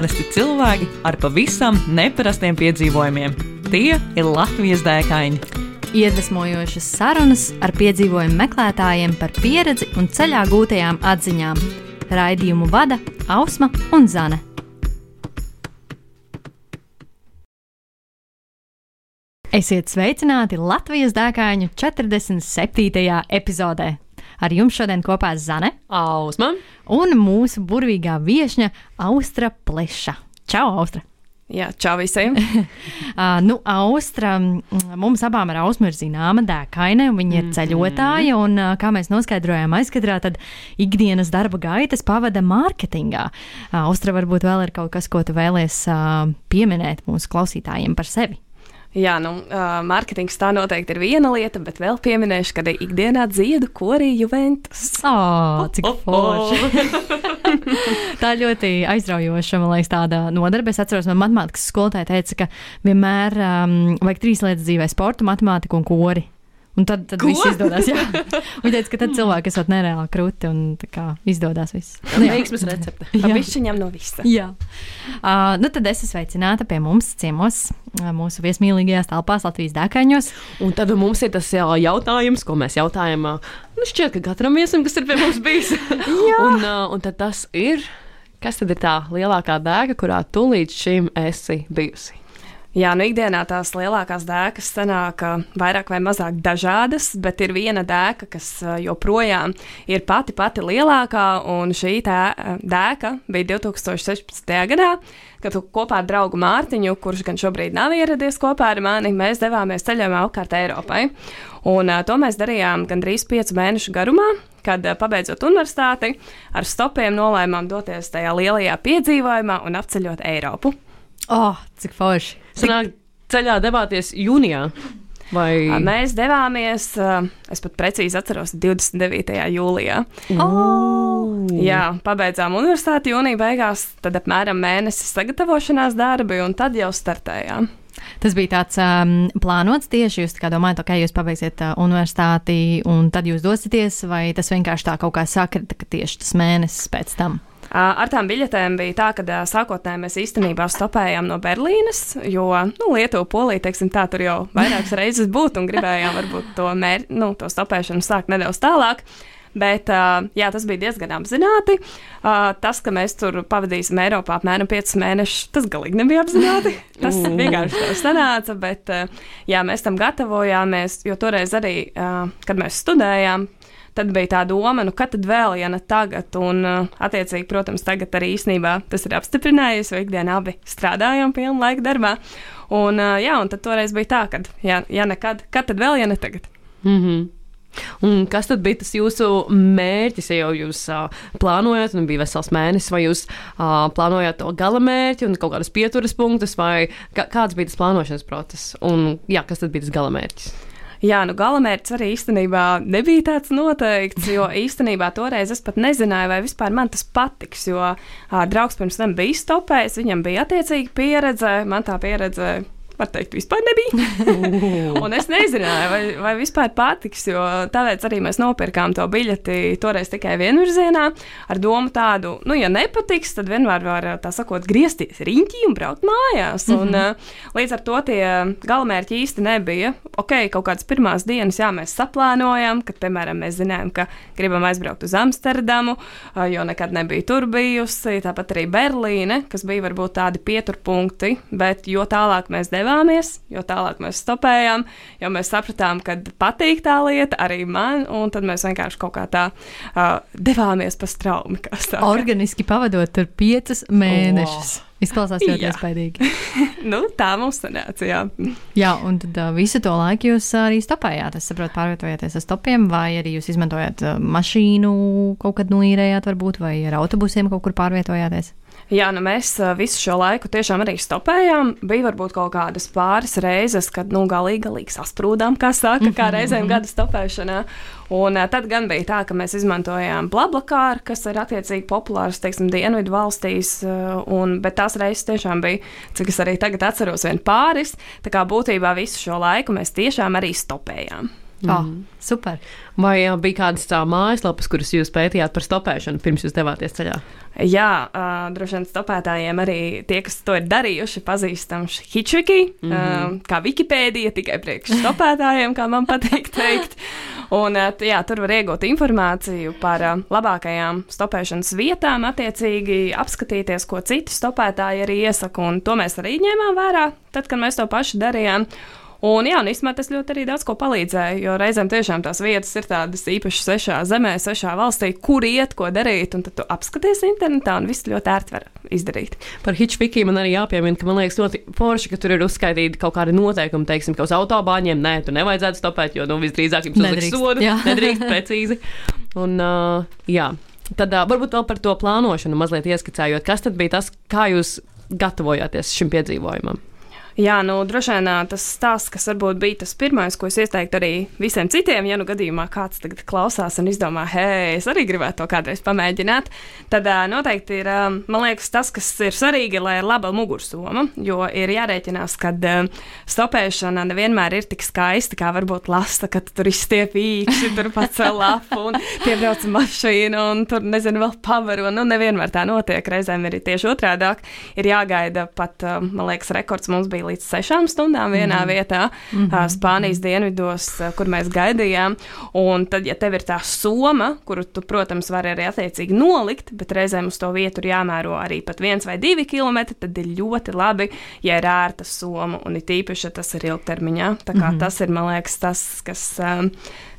Parasti cilvēki ar pavisam neparastiem piedzīvojumiem. Tie ir Latvijas dēkaini. Iedvesmojošas sarunas ar piedzīvojumu meklētājiem par pieredzi un ceļā gūtajām atziņām. Raidījumu vada Ausma un Zane. Esiet sveicināti Latvijas dēkāņu 47. epizodē. Ar jums šodien kopā Zane Ausma un mūsu burvīgā viesņa Austra Pleša. Čau, Austra! Jā, čau visiem! uh, nu, Austra, mums abām ar Ausmu ir zināma dēkaine, viņa ir mm -hmm. ceļotāja, un, uh, kā mēs noskaidrojām aizkadrā, tad ikdienas darba gaitas pavada mārketingā. Uh, Austra, varbūt vēl ir kaut kas, ko tu vēlies uh, pieminēt mūsu klausītājiem par sevi. Jā, nu, mārketings tā noteikti ir viena lieta, bet vēl pieminēšu, ka ikdienā dziedu korī Juventus. Oh, cik oh, forši! tā ļoti aizraujoša, man liekas, tāda nodarbe. Es atceros, man matemātikas skolotāja teica, ka vienmēr um, vajag trīs lietas dzīvē - sportu, matemātiku un kori. Un tad, tad viss izdodas. Viņa teica, ka tad cilvēki esat nereāli krūti un kā, izdodas viss. Nu, veiksmes recepte. Pavisam no visa. Jā. Uh, nu tad es esmu sveicināta pie mums ciemos, uh, mūsu viesmīlīgajās telpās Latvijas dēkaņos. Un tad mums ir tas jā, jautājums, ko mēs jautājam. Uh, nu šķiet, ka katram viesim, kas ir pie mums bijis. un, uh, un tad tas ir, kas tad ir tā lielākā dēka, kurā tu līdz šim esi bijusi? Jā, nu ikdienā tās lielākās dēkas sanāk vairāk vai mazāk dažādas, bet ir viena dēka, kas joprojām ir pati pati lielākā, un šī dēka bija 2016. gadā, kad kopā ar draugu Mārtiņu, kurš gan šobrīd nav ieradies kopā ar mani, mēs devāmies ceļojumā apkārt Eiropai. Un, to mēs darījām gandrīz piecu mēnešu garumā, kad, pabeidzot universitāti, ar stopiem nolēmām doties tajā lielajā piedzīvojumā un apceļot Eiropu. Oh, cik forši! Sanāk, ceļā devāties jūnijā. Vai... Mēs devāmies, es pat precīzi atceros, 29. jūlijā. Oh. Jā, pabeidzām universitāti jūnija beigās, tad apmēram mēnesis sagatavošanās darbi, un tad jau startējām. Tas bija tāds um, plānots tieši. Jūs domājat, ka okay, jūs pabeigsiet uh, universitāti, un tad jūs dosieties, vai tas vienkārši tā kaut kā sakrita, ka tieši tas mēnesis pēc tam? Ar tām biļetēm bija tā, ka sākotnēji mēs īstenībā stopējām no Berlīnes, jo nu, Lietuva, Polija, teiksim, tā tur jau vairākas reizes būtu un gribējām varbūt to, mēr, nu, to stopēšanu sākt nedaudz tālāk. Bet jā, tas bija diezgan apzināti. Tas, ka mēs tur pavadīsim Eiropā apmēram 5 mēnešus, tas galīgi nebija apzināti. Tas vienkārši tā sanāca. Bet jā, mēs tam gatavojāmies, jo toreiz arī, kad mēs studējām, tad bija tā doma, nu, kad tad vēl, ja ne tagad, un, uh, attiecīgi, protams, tagad arī īsnībā tas ir apstiprinājies, jo ikdienā abi strādājam pilnu laiku darbā. Un, uh, jā, un tad toreiz bija tā, ka, ja, ja nekad, kad tad vēl, ja ne tagad? Mm -hmm. Un kas tad bija tas jūsu mērķis, ja jau jūs uh, plānojat, un bija vesels mēnesis, vai jūs uh, plānojat to gala mērķi un kaut kādas pieturas punktus, vai kāds bija tas plānošanas process, un jā, kas tad bija tas gala mērķis? Jā, nu galamērķis arī īstenībā nebija tāds noteikts, jo īstenībā toreiz es pat nezināju, vai vispār man tas patiks, jo uh, draugs pirms tam bija stopējis, viņam bija attiecīga pieredze, man tā pieredze var teikt, vispār nebija. un es nezināju, vai, vai vispār patiks, jo tāpēc arī mēs nopirkām to biļeti toreiz tikai vienvirzienā, ar domu tādu, nu, ja nepatiks, tad vienmēr var, tā sakot, griezties riņķī un braukt mājās. Mm -hmm. un, uh, līdz ar to tie galamērķi īsti nebija. Ok, kaut kādas pirmās dienas, jā, mēs saplānojam, kad, piemēram, mēs zinājām, ka gribam aizbraukt uz Amsterdamu, uh, jo nekad nebija tur bijusi, tāpat arī Berlīne, kas bija varbūt tādi pieturpunkti, bet jo tālāk mēs devāmies, devāmies, jo tālāk mēs stopējām, jo mēs sapratām, ka patīk tā lieta arī man, un tad mēs vienkārši kaut kā tā uh, devāmies pa straumi. Organiski pavadot tur piecus mēnešus. Oh. Izklausās ļoti iespaidīgi. nu, tā mums sanāca, jā. jā, un tad uh, visu to laiku jūs arī stopējāt. Es saprotu, pārvietojaties ar stopiem, vai arī jūs izmantojat uh, mašīnu, kaut kad noīrējāt, varbūt, vai ar autobusiem kaut kur pārvietojāties. Jā, nu mēs visu šo laiku tiešām arī stopējām. Bija varbūt kaut kādas pāris reizes, kad nu, galīgi, galīgi sasprūdām, kā saka, kā reizēm gada stopēšanā. Un tad gan bija tā, ka mēs izmantojām blablakāru, kas ir attiecīgi populārs, teiksim, dienvidu valstīs, un, bet tās reizes tiešām bija, cik es arī tagad atceros, vien pāris. Tā kā būtībā visu šo laiku mēs tiešām arī stopējām. Oh, super. Vai uh, bija kādas tā mājaslapas, kuras jūs pētījāt par stopēšanu pirms jūs devāties ceļā? Jā, uh, droši vien stopētājiem arī tie, kas to ir darījuši, pazīstams Hitchviki, mm -hmm. uh, kā Wikipēdija, tikai priekš stopētājiem, kā man patīk teikt. Un, uh, jā, tur var iegūt informāciju par uh, labākajām stopēšanas vietām, attiecīgi apskatīties, ko citi stopētāji arī iesaka, un to mēs arī ņēmām vērā, tad, kad mēs to pašu darījām. Un, jā, un īstenībā tas ļoti arī daudz ko palīdzēja, jo reizēm tiešām tās vietas ir tādas īpašas svešā zemē, svešā valstī, kur iet, ko darīt, un tad tu apskaties internetā, un viss ļoti ērti var izdarīt. Par Hitchvikiem man arī jāpiemina, ka man liekas ļoti forši, ka tur ir uzskaitīti kaut kādi noteikumi, teiksim, ka uz autobāņiem nē, tu nevajadzētu stopēt, jo, nu, visdrīzāk jums uzliks sodu. jā. Nedrīkst precīzi. Un, uh, jā. Tad uh, varbūt vēl par to plānošanu mazliet ieskicējot, kas tad bija tas, kā jūs gatavojāties šim piedzīvojumam. Jā, nu, droši vien tas stāsts, kas varbūt bija tas pirmais, ko es ieteiktu arī visiem citiem, ja nu gadījumā kāds tagad klausās un izdomā, hei, es arī gribētu to kādreiz pamēģināt, tad noteikti ir, man liekas, tas, kas ir svarīgi, lai ir laba mugursoma, jo ir jārēķinās, ka stopēšana nevienmēr ir tik skaista, kā varbūt lasta, ka tu tur izstiep īkšķi, tur pacēl lapu un piebrauc mašīna un tur, nezinu, vēl pavaro, nu, nevienmēr tā notiek, reizēm ir tieši otrādāk, ir jāgaida pat, man liekas, rekords mums bija līdz sešām stundām vienā mm. vietā, mm -hmm. Spānijas dienvidos, kur mēs gaidījām. Un tad, ja tev ir tā soma, kuru tu, protams, vari arī attiecīgi nolikt, bet reizēm uz to vietu ir jāmēro arī pat viens vai divi kilometri, tad ir ļoti labi, ja ir ērta soma un it īpaši, ja tas ir ilgtermiņā. Tā kā mm -hmm. tas ir, man liekas, tas, kas. Um,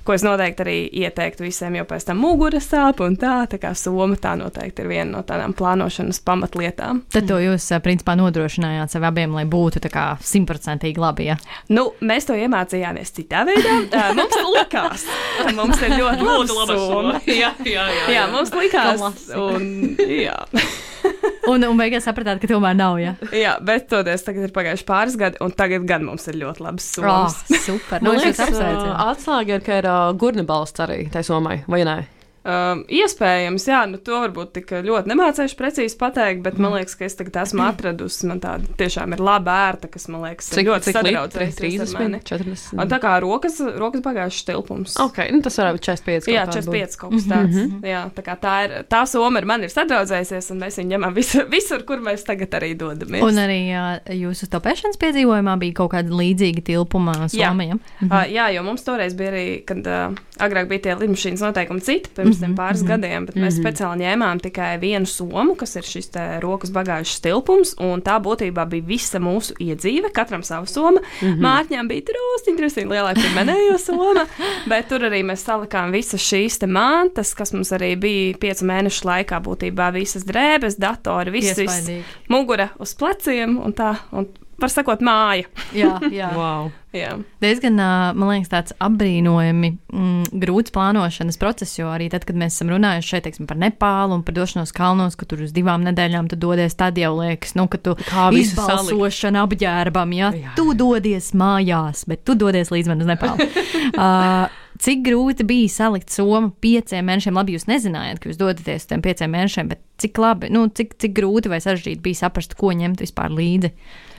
Ko es noteikti arī ieteiktu visiem, jo pēc tam mugura sāp un tā, tā kā soma tā noteikti ir viena no tādām plānošanas pamatlietām. Tad to jūs, principā, nodrošinājāt sev abiem, lai būtu tā kā simtprocentīgi labi. Ja? Nu, mēs to iemācījāmies citā veidā. Mums likās, ka mums ir ļoti laba soma. jā, jā, jā, Jā, mums likās, un, jā. Un, un beigās sapratāt, ka tomēr nav. Ja? jā, bet toties tagad ir pagājuši pāris gadi, un tagad gan mums ir ļoti labas Oh, somas. super. Man Nu, es liekas, jūs apsveicu. ā, atslēga ir, ka ir uh, gurna balsts arī tai sommai, vai ne? Um, iespējams, jā, nu to varbūt tik ļoti nemācīšu precīzi pateikt, bet man liekas, ka es tagad esmu atradusi. Man tāda tiešām ir laba ērta, kas man liekas, ir ļoti ar mani. 30. Un tā kā rokas, rokas bagāžas tilpums. Ok, nu tas varētu būt 45. Jā, kaut kāda 45 kaut kas tāds. Mm -hmm. Jā, tā kā tā ir, tā soma ar mani ir sadraudzējusies, un mēs viņu ņemam visur, visur kur mēs tagad arī dodamies. Un arī jā, jūsu topēšanas piedzīvojumā bija kaut kāda līdzīga tilpuma Jā. somajam. Uh, jā, jo mums toreiz bija arī, kad uh, agrāk bija tie lidmašīnas noteikumi citi, pirms Mhm, tiem pāris gadiem, bet mēs speciāli ņēmām tikai vienu somu, kas ir šis rokas bagāžas tilpums, un tā būtībā bija visa mūsu iedzīve, katram savu somu. Mārķņām bija drusciņi, drusciņi lielāka par manējo somu, bet tur arī mēs salikām visas šīs te mantas, kas mums arī bija piecu mēnešu laikā būtībā visas drēbes, datori, viss, viss mugura uz pleciem un tā, un var sakot māja. Jā, jā. Wow. Jā. Diezgan, man liekas, tāds apbrīnojami mm, grūts plānošanas process, jo arī tad, kad mēs esam runājuši šeit teiksim, par Nepālu un par došanos kalnos, ka tur uz divām nedēļām tu dodies, tad jau liekas, nu, ka tu Kā visu izbalsošana apģērbam, ja Jā. tu dodies mājās, bet tu dodies līdz man uz Nepālu. uh, Cik grūti bija salikt somu pieciem mēnešiem? Labi, jūs nezinājāt, ka jūs dodaties uz tiem pieciem mēnešiem, bet cik labi, nu, cik, cik grūti vai sarežģīti bija saprast, ko ņemt vispār līdzi? Ā,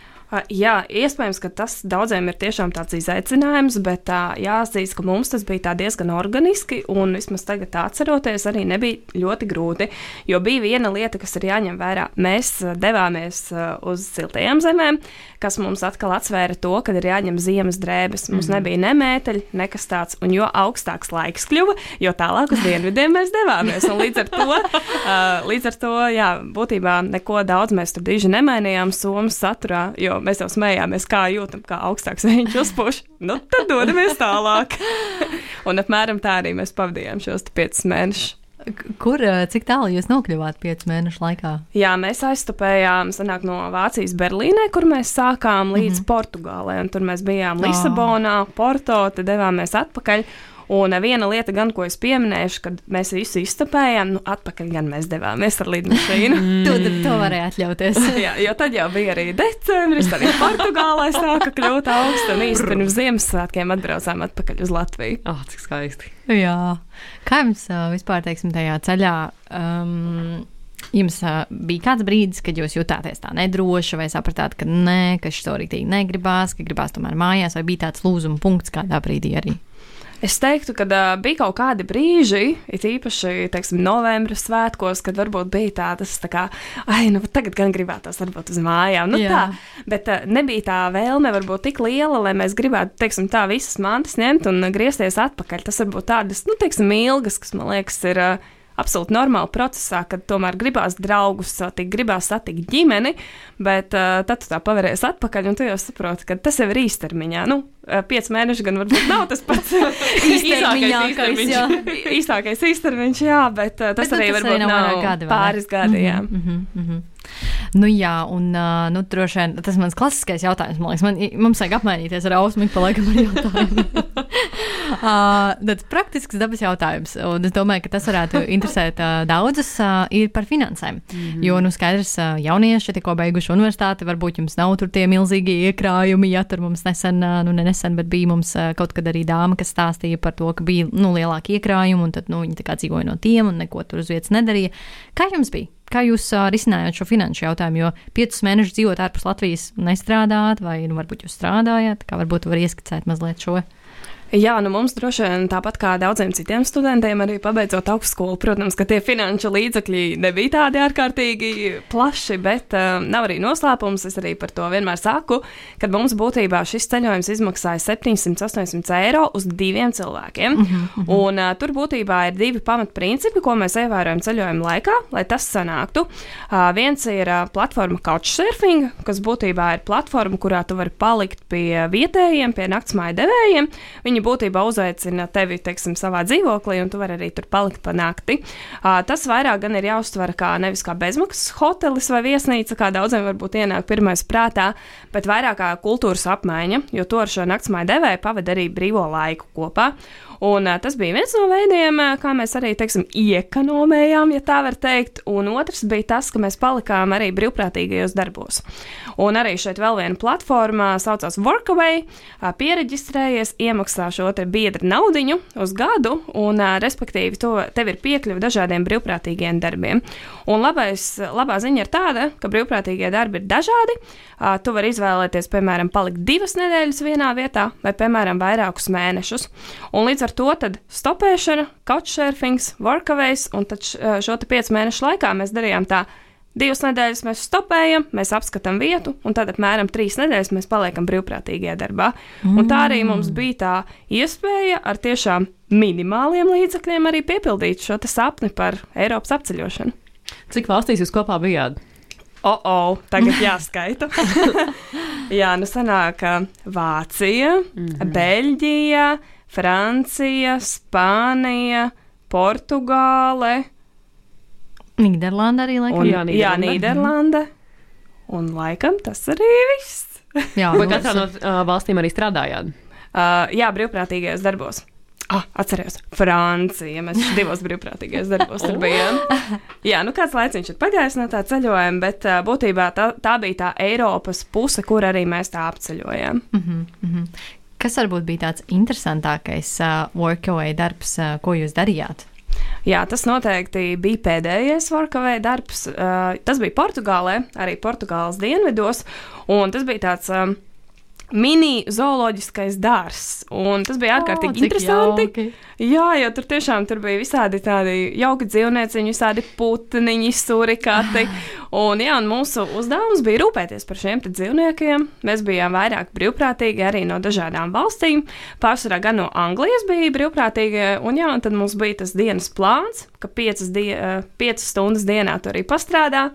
Jā, iespējams, ka tas daudziem ir tiešām tāds izaicinājums, bet jāatzīst, ka mums tas bija diezgan organiski, un vismaz tagad atceroties, arī nebija ļoti grūti. Jo bija viena lieta, kas ir jāņem vērā. Mēs devāmies uz siltajām zemēm, kas mums atkal atsvēra to, ka ir jāņem ziemas drēbes. Mums mm -hmm. nebija ne mēteļi, nekas tāds, un jo augstāks laiks kļuva, jo tālāk uz dienvidiem mēs devāmies. Un līdz ar to, līdz ar to jā, būtībā neko daudz mēs tur diži nemainījām Somas saturā, jo mēs jau smējāmies, kā jūtam, kā augstāks viņš uzpūš. Nu, tad dodamies tālāk. un apmēram tā arī mēs pavadījām šos piecus mēnešus. Kur, cik tālu jūs nokļuvāt piecu mēnešu laikā? Jā, mēs aiztupējām sanāk, no Vācijas Berlīnē, kur mēs sākām līdz mm -hmm. Portugālē. un Tur mēs bijām Lisabonā, Porto, tad devāmies atpakaļ. Un viena lieta, gan, ko es pieminēšu, kad mēs visu iztapējām, nu, atpakaļ gan mēs devāmies ar lidmašīnu. To, to varēja atļauties. Jā, jo tad jau bija arī decembris, tad arī Portugālē sāka kļūt augsts. Un īstenībā pirms Ziemassvētkiem atbraucām atpakaļ uz Latviju. Ah, cik skaisti. Jā. Kā jums vispār, teiksim, tajā ceļā? Um, Jums uh, bija kāds brīdis, kad jūs jutāties tā nedroši, vai sapratāt, ka nē, ka šis to rītīgi negribās, ka gribās tomēr mājās, vai bija tāds lūzuma punkts kādā brīdī arī? Es teiktu, ka uh, bija kaut kādi brīži, it īpaši, teiksim, novembra svētkos, kad varbūt bija tādas, tā kā, ai, nu tagad gan gribētos varbūt uz mājām. Nu, Jā. tā, bet uh, nebija tā vēlme varbūt tik liela, lai mēs gribētu, teiksim, tā visas mantas ņemt un griezties atpakaļ. Tas varbūt tādas, nu, teiksim, ilgas, kas man liekas ir. Uh, absolūti normāli procesā, kad tomēr gribās draugus satikt, gribās satikt ģimeni, bet uh, tad tu tā pavēries atpakaļ, un tu jau saproti, ka tas jau ir īstermiņā. Nu, pieci mēneši gan varbūt nav tas pats īstākais īstermiņš, jā, bet uh, tas Bet, nu, arī tas varbūt arī nav nav gadi, pāris gadi, jā. Mm -hmm, mm -hmm. Nu, jā, un nu, droši vien tas ir mans klasiskais jautājums. Man liekas, man, mums vajag apmainīties ar ausmu pa laikam ar jautājumu. uh, tad praktisks dabas jautājums, un es domāju, ka tas varētu interesēt uh, daudzus, uh, ir par finansēm. Mm -hmm. Jo, nu, skaidrs, uh, jaunieši tikko beiguši universitāti, varbūt jums nav tur tie milzīgi iekrājumi, ja tur mums nesen, uh, nu, ne nesen, bet bija mums uh, kaut kad arī dāma, kas stāstīja par to, ka bija, nu, lielāki iekrājumi, un tad, nu, viņi dzīvoja no tiem un neko tur uz vietas nedarīja. Kā jums bija? Kā jūs uh, risinājāt šo finanšu jautājumu? Jo piecus mēnešus dzīvot ārpus Latvijas nestrādājāt, vai nu, varbūt jūs strādājāt? Kā varbūt var ieskicēt mazliet šo? Jā, nu mums droši vien tāpat kā daudziem citiem studentiem, arī pabeidzot augstskolu, protams, ka tie finanšu līdzekļi nebija tādi ārkārtīgi plaši, bet uh, nav arī noslēpums. Es arī par to vienmēr saku, ka mums būtībā šis ceļojums izmaksāja 700-800 eiro uz diviem cilvēkiem. Uh -huh. Un uh, tur būtībā ir divi pamatprincipi, ko mēs ievērojam ceļojuma laikā, lai tas sanāktu. Uh, viens ir uh, platforma Couchsurfing, kas būtībā ir platforma, kurā tu vari palikt pie vietējiem, pie naktsmāju devējiem. Viņi būtībā uzaicina tevi, teiksim, savā dzīvoklī, un tu vari arī tur palikt pa nakti. Tas vairāk gan ir jāuztver kā nevis kā bezmaksas hotelis vai viesnīca, kā daudziem varbūt ienāk pirmais prātā, bet vairāk kā kultūras apmaiņa, jo to ar šo naktsmāju devēju pavada arī brīvo laiku kopā. Un, uh, tas bija viens no veidiem, uh, kā mēs arī teiksim, iekonomējām, ja tā var teikt. Un otrs bija tas, ka mēs palikām arī brīvprātīgajos darbos. Un arī šeit vēl viena platforma saucās Workaway. Uh, pieregistrējies, iemaksā šo biedra naudiņu uz gadu, un, uh, respektīvi, to, tev ir piekļuve dažādiem brīvprātīgiem darbiem. Un labais, labā ziņa ir tāda, ka brīvprātīgie darbi ir dažādi. Uh, tu vari izvēlēties, piemēram, palikt divas nedēļas vienā vietā, vai, piemēram, vairākus mēnešus. Un līdz ar to tad stopēšana, couchsurfings, workaways, un tad šo te piecu mēnešu laikā mēs darījām tā. Divas nedēļas mēs stopējam, mēs apskatām vietu, un tad apmēram trīs nedēļas mēs paliekam brīvprātīgajā darbā. Mm. Un tā arī mums bija tā iespēja ar tiešām minimāliem līdzekļiem arī piepildīt šo sapni par Eiropas apceļošanu. Cik valstīs jūs kopā bijāt? O, oh, tagad jāskaita. Jā, nu sanāk Vācija, mm -hmm. Beļģija, Francija, Spānija, Portugāle, Nīderlanda arī, laikam. Un- jā, Jā, Nīderlande. Nīderlande. Un laikam tas arī viss. jā, Vai nu, katrā no uh, valstīm arī strādājāt? Uh, jā, brīvprātīgajos darbos. Ah, atcerējos, Francija. Mēs divos brīvprātīgajos darbos tur bijām. Jā, nu kāds laiciņš ir pagājis no tā ceļojuma, bet uh, būtībā tā, tā bija tā Eiropas puse, kur arī mēs tā apceļojām. Mhm, mhm. Kas varbūt bija tāds interesantākais uh, workaway darbs, uh, ko jūs darījāt? Jā, tas noteikti bija pēdējais Vorkavē darbs. Uh, tas bija Portugālē, arī Portugāles dienvidos, un tas bija tāds um, mini zooloģiskais dārzs. Un tas bija ārkārtīgi cik interesanti. jauki. Jā, jo tur tiešām tur bija visādi tādi jauki dzīvnieciņi, visādi putniņi, surikati. Un, jā, un mūsu uzdevums bija rūpēties par šiem dzīvniekiem. Mēs bijām vairāk brīvprātīgi arī no dažādām valstīm. Pārsvarā gan no Anglijas bija brīvprātīgi. Un, jā, un tad mums bija tas dienas plāns, ka piecas, die, eh, piecas stundas dienā tu arī pastrādā.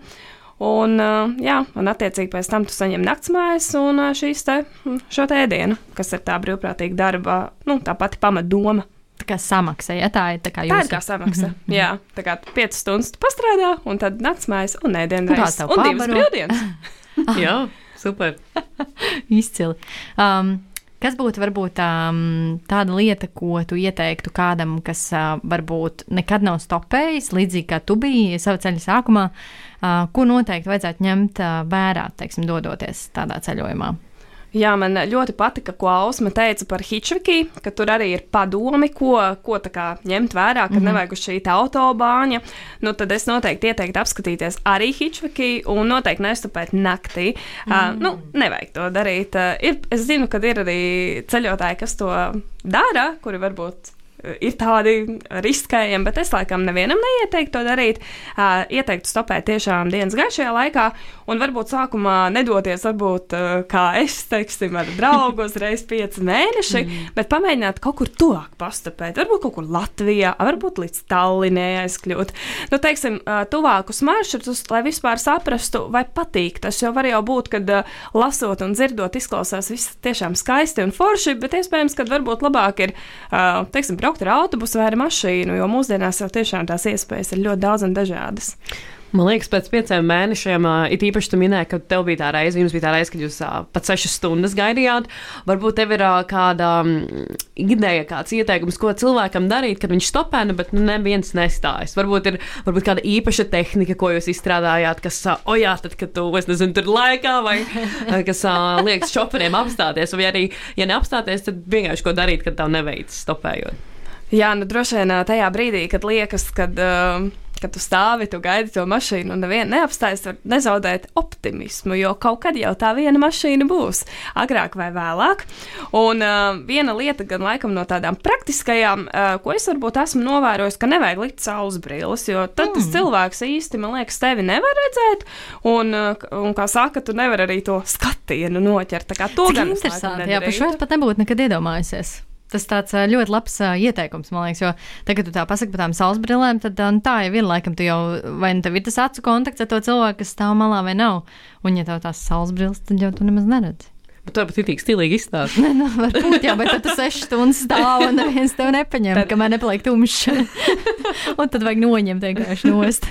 Un, jā, un attiecīgi pēc tam tu saņem naktsmājas un šīs te, mm, šo te ēdienu, kas ir tā brīvprātīga darba, nu, tā pati pamatdoma. Tā kā samaksa, ja tā ir tā kā Tā jūs. ir kā samaksa. Mm -hmm. Jā, tā kā 5 stundas tu pastrādā, un tad naktsmājas un kāds tev Un divas brīvdienas. Jā, super. Izcili. Um, kas būtu varbūt um, tāda lieta, ko tu ieteiktu kādam, kas uh, varbūt nekad nav stopējis, līdzīgi kā tu biji savā ceļa sākumā, uh, ko noteikti vajadzētu ņemt uh, vērā, teiksim, dodoties tādā ceļojumā? Jā, man ļoti patika, ko Ausma teica par Hitchviki, ka tur arī ir padomi, ko, ko kā ņemt vērā, ka mm -hmm. nevajag uz šī autobāņa. Nu, tad es noteikti ieteiktu apskatīties arī Hitchviki un noteikti nestupēt naktī. Mm -hmm. uh, nu, nevajag to darīt. Uh, ir, es zinu, ka ir arī ceļotāji, kas to dara, kuri varbūt ir tādi riskējami, bet es laikam nevienam neieteiktu to darīt. Uh, ieteiktu stopēt tiešām dienas gaišajā laikā, un varbūt sākumā nedoties, varbūt uh, kā es, teiksim, ar draugu uzreiz pieci mēneši, mm. bet pamēģināt kaut kur tuvāk pastapēt. Varbūt kaut kur Latvijā, varbūt līdz Tallinē aizkļūt. Nu, teiksim, uh, tuvākus maršrutus, lai vispār saprastu, vai patīk tas, jo var jau būt, kad uh, lasot un dzirdot, izklausās viss tiešām skaisti un forši, bet iespējams, ka varbūt labāk ir, uh, teiksim, braukt ar autobusu vai ar mašīnu, jo mūsdienās jau tiešām tās iespējas ir ļoti daudz un dažādas. Man liekas, pēc pieciem mēnešiem, uh, it īpaši tu minēji, ka tev bija tā reize, jums bija tā reize, kad jūs uh, pat sešas stundas gaidījāt. Varbūt tev ir uh, kāda um, ideja, kāds ieteikums, ko cilvēkam darīt, kad viņš stopē, nu, bet nu, neviens nestājas. Varbūt ir varbūt kāda īpaša tehnika, ko jūs izstrādājāt, kas, uh, o jā, tad, kad tu, es nezinu, tur laikā, vai uh, kas uh, liekas šoferiem apstāties, vai arī, ja neapstāties, tad vienkārši ko darīt, kad tev neveic stopējot. Jā, nu droši vien tajā brīdī, kad liekas, kad, uh, kad tu stāvi, tu gaidi to mašīnu un nevienu neapstājas, var nezaudēt optimismu, jo kaut kad jau tā viena mašīna būs, agrāk vai vēlāk. Un uh, viena lieta, gan laikam no tādām praktiskajām, uh, ko es varbūt esmu novērojis, ka nevajag likt saules brilles, jo tad mm. tas cilvēks īsti, man liekas, tevi nevar redzēt, un, uh, un kā saka, tu nevar arī to skatienu noķert. Tā kā to Cik gan es interesanti. Jā, par šo es pat nebūtu nekad iedomājusies. Tas tāds ļoti labs uh, ieteikums, man liekas, jo tagad, kad tu tā pasaki par tām saules brillēm, tad uh, tā jau ir laikam, tu jau vai nu tev ir tas acu kontakts ar to cilvēku, kas stāv malā vai nav. Un, ja tev tās saules brilles, tad jau tu nemaz neredzi. Tu pat tik stilīgi izstāsti. Nē, nu, varbūt jā, bet tad tu sešas stundas stāv un neviens tev nepaņem, tad... kamēr nepaliek tumšs. un tad vajag noņemt vienkārši nost.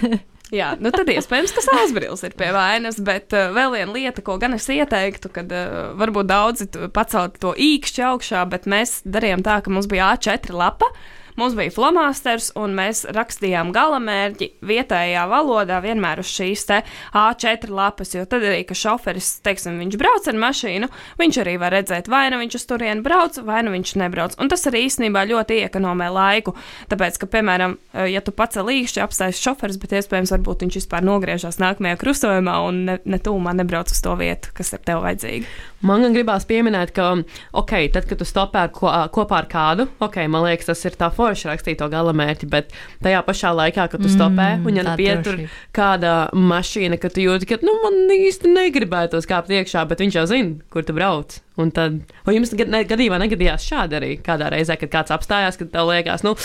Jā, nu tad iespējams, ka sālsbrīlis ir pie vainas, bet uh, vēl viena lieta, ko gan es ieteiktu, kad uh, varbūt daudzi pacelt to īkšķi augšā, bet mēs darījām tā, ka mums bija A4 lapa. Uh, Mums bija flomasters, un mēs rakstījām galamērķi vietējā valodā vienmēr uz šīs A4 lapas, jo tad arī, ka šoferis, teiksim, viņš brauc ar mašīnu, viņš arī var redzēt, vai nu viņš uz turieni brauc, vai nu viņš nebrauc. Un tas arī īstenībā ļoti iekonomē laiku, tāpēc, ka, piemēram, ja tu pats līkšķi apstājas šoferis, bet iespējams, varbūt viņš vispār nogriežas nākamajā krustojumā un ne, ne tūmā nebrauc uz to vietu, kas ir tev vajadzīga. Man gribās pieminēt, ka, ok, tad, kad tu stopē ko, kopā ar kādu, ok, man liekas, tas ir tā forma forši rakstīt to galamērķi, bet tajā pašā laikā, kad tu stopē mm, un ja pietur kāda mašīna, ka tu jūti, ka nu, man īsti negribētos kāpt iekšā, bet viņš jau zina, kur tu brauc. Un tad, vai jums gadījumā negadījās šādi arī kādā reizē, kad kāds apstājās, kad tev liekas, nu,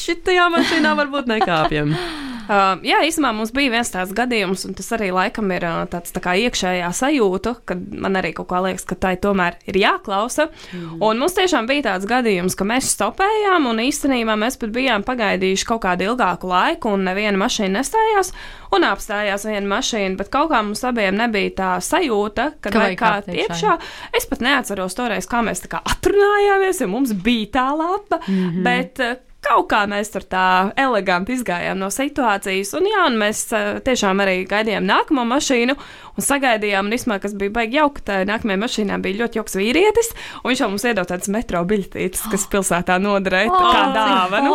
šitajā mašīnā varbūt nekāpjam? Uh, jā, īstenībā mums bija viens tāds gadījums, un tas arī laikam ir uh, tāds tā kā iekšējā sajūta, kad man arī kaut kā liekas, ka tai tomēr ir jāklausa. Mm. Un mums tiešām bija tāds gadījums, ka mēs stopējām, un īstenībā mēs pat bijām pagaidījuši kaut kādu ilgāku laiku, un neviena mašīna nestājās, un apstājās viena mašīna, bet kaut kā mums abiem nebija tā sajūta, ka vajag kāpt iekšā. Es pat neatceros toreiz, kā mēs tā kā atrunājāmies, jo mums bija tā lapa, mm -hmm. bet uh, kaut kā mēs tur tā eleganti izgājām no situācijas. Un, jā, un mēs tiešām arī gaidījām nākamo mašīnu un sagaidījām, un īstenībā, kas bija baigi jauki, tā nākamajā mašīnā bija ļoti jauks vīrietis, un viņš jau mums iedod tādas metro biļetītes, kas pilsētā noderēja oh, kā dāvanu.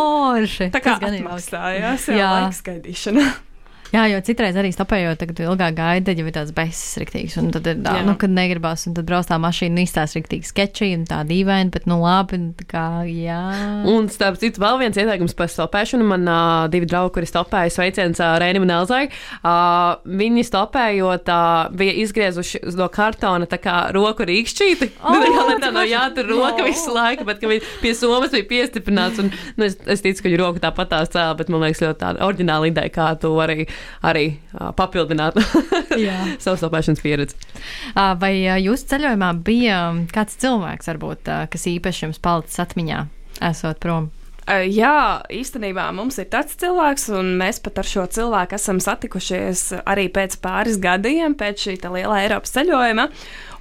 Tā kā atmaksājās, jā, jā. laiks gaidīšana. Jā, jo citreiz arī stopējot, kad ilgāk gaida, jau ir tāds besis riktīgs. Un tad, tā, nu, kad negribas, un tad brauc tā mašīna, izstāsta riktīgi sketči un tā dīvaini, bet, nu, labi, tā kā, jā. Un, starp citu, vēl viens ieteikums par stopēšanu. Man uh, divi draugi, kuri stopēja, sveiciens uh, Rēnim un Elzai. Uh, viņi stopējot, uh, bija izgriezuši no kartona tā kā roku rīkšķīti. Oh, tā kā tā nav jātur roka no. visu laiku, bet viņi pie somas bija piestiprināts. Un, nu, es, es ticu, ka viņi roku tāpat tās cēlā, bet man liekas ļoti tāda oriģināla ideja, kā to arī arī uh, papildināt savu stopēšanas pieredzi. Vai jūsu ceļojumā bija kāds cilvēks, varbūt, kas īpaši jums palicis atmiņā, esot prom? Jā, īstenībā mums ir tāds cilvēks, un mēs pat ar šo cilvēku esam satikušies arī pēc pāris gadiem, pēc šī lielā Eiropas ceļojuma.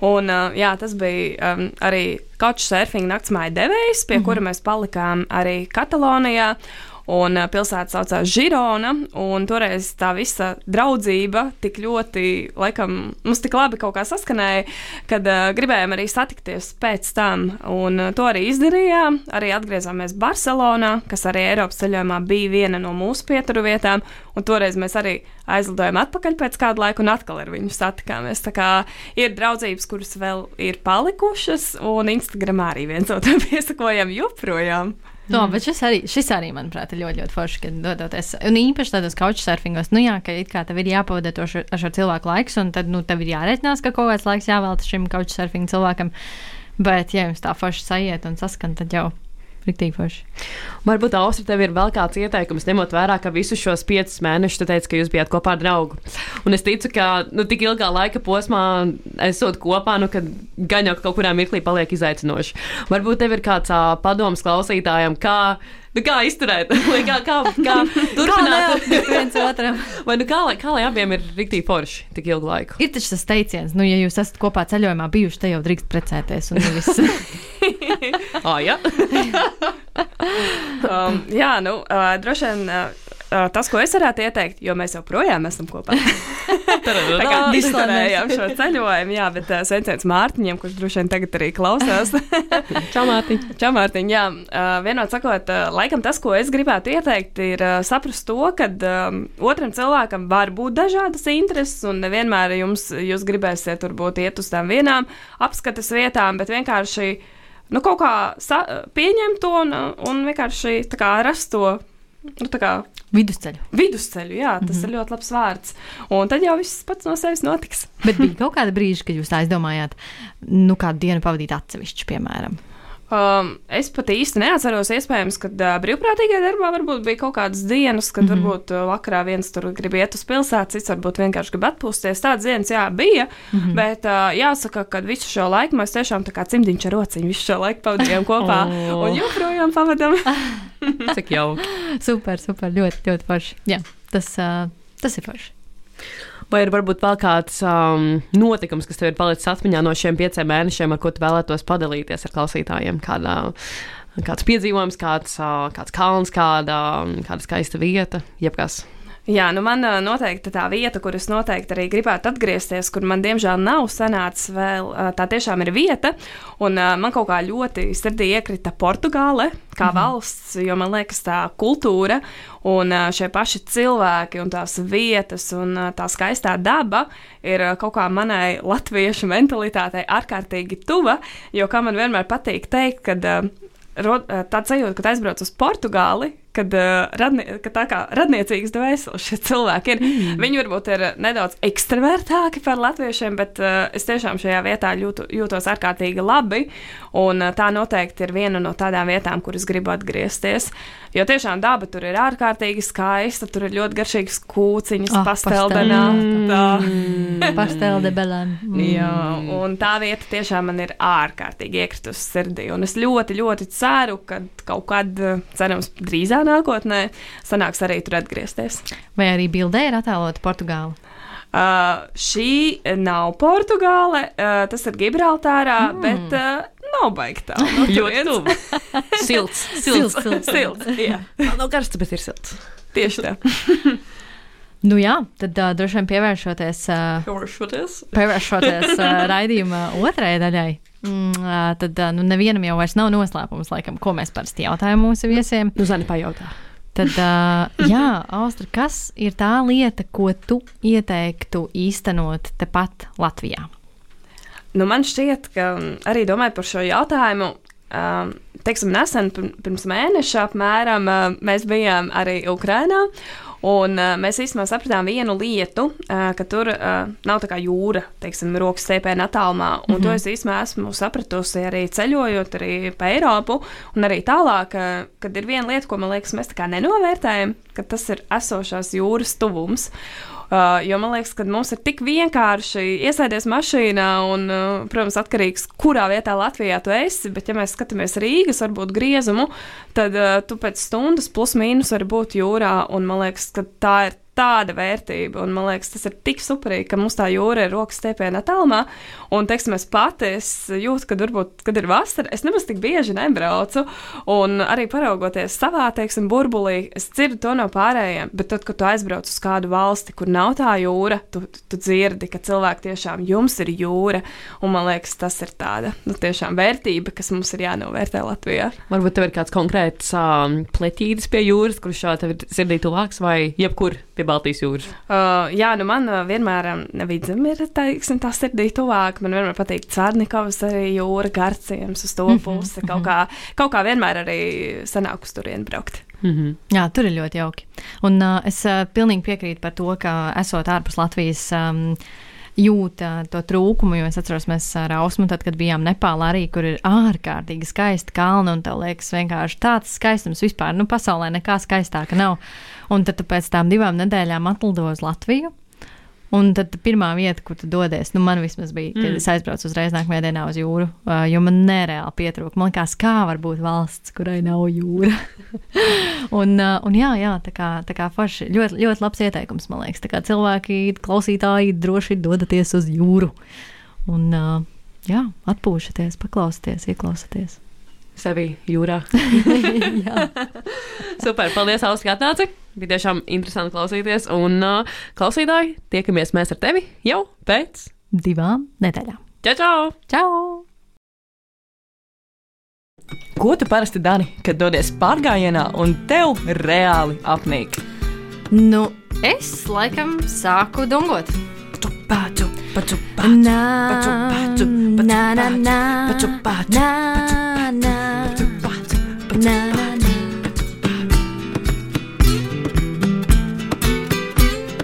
Un, jā, tas bija um, arī Couchsurfing naktsmāja devējs, pie mm -hmm. kura mēs palikām arī Katalonijā. Un pilsēta saucās Žirona, un toreiz tā visa draudzība tik ļoti, laikam, mums tik labi kaut kā saskanēja, kad uh, gribējām arī satikties pēc tam. Un uh, to arī izdarījām. Arī atgriezāmies Barcelonā, kas arī Eiropas ceļojumā bija viena no mūsu pieturu vietām. Un toreiz mēs arī aizlidojām atpakaļ pēc kāda laika un atkal ar viņu satikāmies. Tā kā ir draudzības, kuras vēl ir palikušas, un Instagramā arī viens otram piesakojam joprojām. No, bet šis arī, šis arī, manuprāt, ir ļoti, ļoti forši, kad dodoties. Un īpaši tādos couchsurfingos, nu jā, ka it kā tev ir jāpavada to šo, ar šo cilvēku laiks, un tad, nu, tev ir jārēķinās, ka kaut kāds laiks jāvelta šim couchsurfing cilvēkam. Bet, ja jums tā forši sajiet un saskan, tad jau Riktīgi forši. Varbūt Austra tev ir vēl kāds ieteikums, ņemot vērā, ka visus šos piecus mēnešus tu teici, ka jūs bijāt kopā ar draugu. Un es ticu, ka nu, tik ilgā laika posmā esot kopā, nu, kad gan jau kaut kurā mirklī paliek izaicinoši. Varbūt tev ir kāds uh, padoms klausītājam, kā nu, kā izturēt, vai kā, kā, kā turpināt viens otram. Vai nu kā, lai, kā lai abiem ir rīktīgi forši tik ilgu laiku? Ir taču tas teiciens, nu, ja jūs esat kopā ceļojumā bijuši, te jau drīkst precēties. ah, jā. um, jā, nu, uh, droši vien. Uh, tas, ko es varētu ieteikt, jo mēs joprojām esam kopā. Tā kā izturējām šo ceļojumu, jā, bet uh, sveiciens Mārtiņam, kurš droši vien tagad arī klausās. Čau, Mārtiņ. Čau, Mārtiņ, jā. Uh, vienot sakot, uh, laikam tas, ko es gribētu ieteikt, ir uh, saprast to, ka um, otram cilvēkam var būt dažādas intereses, un nevienmēr jums, jūs gribēsiet turbūt iet uz tām vienām apskates vietām, bet vienkārši nu, kaut kā pieņemt to un, un vienkārši kā, rast to. Nu, kā, Vidusceļu. Vidusceļu, jā, tas mm -hmm. ir ļoti labs vārds. Un tad jau viss pats no sevis notiks. Bet bija kaut kāda brīža, kad jūs aizdomājāt, nu, kādu dienu pavadīt atsevišķi, piemēram. Um, es pat īsti neatceros, iespējams, ka uh, brīvprātīgajā darbā varbūt bija kaut kādas dienas, kad mm -hmm. varbūt uh, vakarā viens tur grib iet uz pilsētu, cits varbūt vienkārši grib atpūsties. Tādas dienas, jā, bija. Mm -hmm. Bet uh, jāsaka, ka visu šo laiku mēs tiešām tā kā cimdiņš ar rociņu visu šo laiku pavadījām kopā oh. un joprojām pavadām. Cik jauki. super, super, ļoti, ļoti forši. Jā, tas, uh, tas ir forši. Vai ir varbūt vēl kāds um, notikums, kas tev ir palicis atmiņā no šiem pieciem mēnešiem, ar ko tu vēlētos padalīties ar klausītājiem? Kādā, kāds piedzīvojums, kāds, uh, kāds kalns, kāda, kāda skaista vieta, jebkas. Jā, nu man noteikti tā vieta, kur es noteikti arī gribētu atgriezties, kur man diemžēl nav sanācis vēl, tā tiešām ir vieta. Un man kaut kā ļoti sirdī iekrita Portugāle kā mm valsts, jo man liekas, tā kultūra un šie paši cilvēki un tās vietas un tā skaistā daba ir kaut kā manai latviešu mentalitātei ārkārtīgi tuva. Jo kā man vienmēr patīk teikt, kad tāds sajūta, kad aizbrauc uz Portugāli, kad, uh, radnie, kad tā kā radniecīgas dvēseles šie cilvēki ir. Mm. Viņi varbūt ir nedaudz ekstravertāki par latviešiem, bet uh, es tiešām šajā vietā jūtu, jūtos ārkārtīgi labi. Un uh, tā noteikti ir viena no tādām vietām, kuras gribu atgriezties. Jo tiešām daba tur ir ārkārtīgi skaista, tur ir ļoti garšīgas kūciņas, oh, pasteldenāta. Mm. Pasteldebelam. Mm. Jā, un tā vieta tiešām man ir ārkārtīgi iekritusi sirdī. Un es ļoti, ļoti ceru, ka kaut kad, cerams, drīzāk nākotnē sanāks arī tur atgriezties. Vai arī bildē ir attēlota Portugāla? Uh, šī nav Portugāle, uh, tas ir Gibraltārā, mm. bet uh, nav baigta. No ļoti tuvu. silts, silts, silts. silts jā. Nav karsts, bet ir silts. Tieši tā. Nu jā, tad uh, droši vien pievēršoties, uh, pievēršoties. pievēršoties uh, raidījuma otrajai daļai. Mm, uh, tad uh, nu, nevienam jau vairs nav noslēpums, laikam, ko mēs parasti jautājam mūsu viesiem. Nu, Zani, pajautā. Tad, uh, jā, Austra, kas ir tā lieta, ko tu ieteiktu īstenot tepat Latvijā? Nu, man šķiet, ka arī domājot par šo jautājumu, um, teiksim, nesen, pirms mēneša apmēram, uh, mēs bijām arī Ukrainā. Un uh, mēs īstenībā sapratām vienu lietu, uh, ka tur uh, nav tā kā jūra, teiksim, rokas stēpēna attālumā. Un mm -hmm. to es īstenībā esmu sapratusi arī ceļojot arī pa Eiropu un arī tālāk, uh, kad ir viena lieta, ko man liekas, mēs tā kā nenovērtējam, ka tas ir esošās jūras tuvums. Uh, jo man liekas, ka mums ir tik vienkārši iesēties mašīnā un, uh, protams, atkarīgs, kurā vietā Latvijā tu esi. Bet, ja mēs skatāmies Rīgas, varbūt griezumu, tad uh, tu pēc stundas plus mīnus vari būt jūrā. Un man liekas, ka tā ir tāda vērtība. Un, man liekas, tas ir tik superīgi, ka mums tā jūra ir rokas stiepienā tālumā. Un, teiksim, es pati es jūtu, ka varbūt, kad ir vasara, es nemaz tik bieži nebraucu. Un arī paraugoties savā, teiksim, burbulī, es dzirdu to no pārējiem. Bet tad, kad tu aizbrauc uz kādu valsti, kur nav tā jūra, tu, tu dzirdi, ka cilvēki tiešām jums ir jūra. Un man liekas, tas ir tāda nu, tiešām vērtība, kas mums ir jānovērtē Latvijā. Varbūt tev ir kāds konkrēts um, pleķītis pie jūras, kurš tev ir sirdī tuvāks vai jebkur pie Baltijas jūras? Uh, jā, nu man uh, vienmēr um, vidzem ir teiksim, tā sirdī tuvāk. Man vienmēr patīk Cārnikovs, arī jūra garciems uz to mhm, pusi. Mm -hmm. kaut, kā, kaut kā vienmēr arī sanāk uz turieni braukt. Mm -hmm. Jā, tur ir ļoti jauki. Un uh, es uh, pilnīgi piekrītu par to, ka esot ārpus Latvijas. Um, jūt uh, to trūkumu. Jo es atceros, mēs ar Ausmu, tad, kad bijām Nepālā, arī kur ir ārkārtīgi skaisti kalni, un tev liekas, vienkārši tāds skaistums vispār, nu, pasaulē nekā skaistāka nav. Un tad pēc tam divām nedēļām atlidoju uz Latviju. Un tad pirmā vieta, kur tu dodies, nu, man vismaz bija, kad mm. es aizbraucu uzreiz nākamajā dienā uz jūru, uh, jo man nereāli pietrūka. Man liekas, kā var būt valsts, kurai nav jūra. un, uh, un jā, jā, tā kā, tā kā forši, ļoti, ļoti labs ieteikums, man liekas. Tā kā cilvēki, klausītāji, droši dodaties uz jūru. Un, uh, jā, atpūšaties, paklausieties, ieklausieties sevi jūrā. Super, paldies, Austi, ka atnāci. Bija tiešām interesanti klausīties. Un, uh, klausītāji, tiekamies mēs ar tevi jau pēc divām nedēļām. Čau! Čau! čau. Ko tu parasti dari, kad dodies pārgājienā un tev reāli apnīk? Nu, es laikam sāku dungot. Paču, paču, paču, paču, paču, paču, paču, paču, paču, Na, na, na.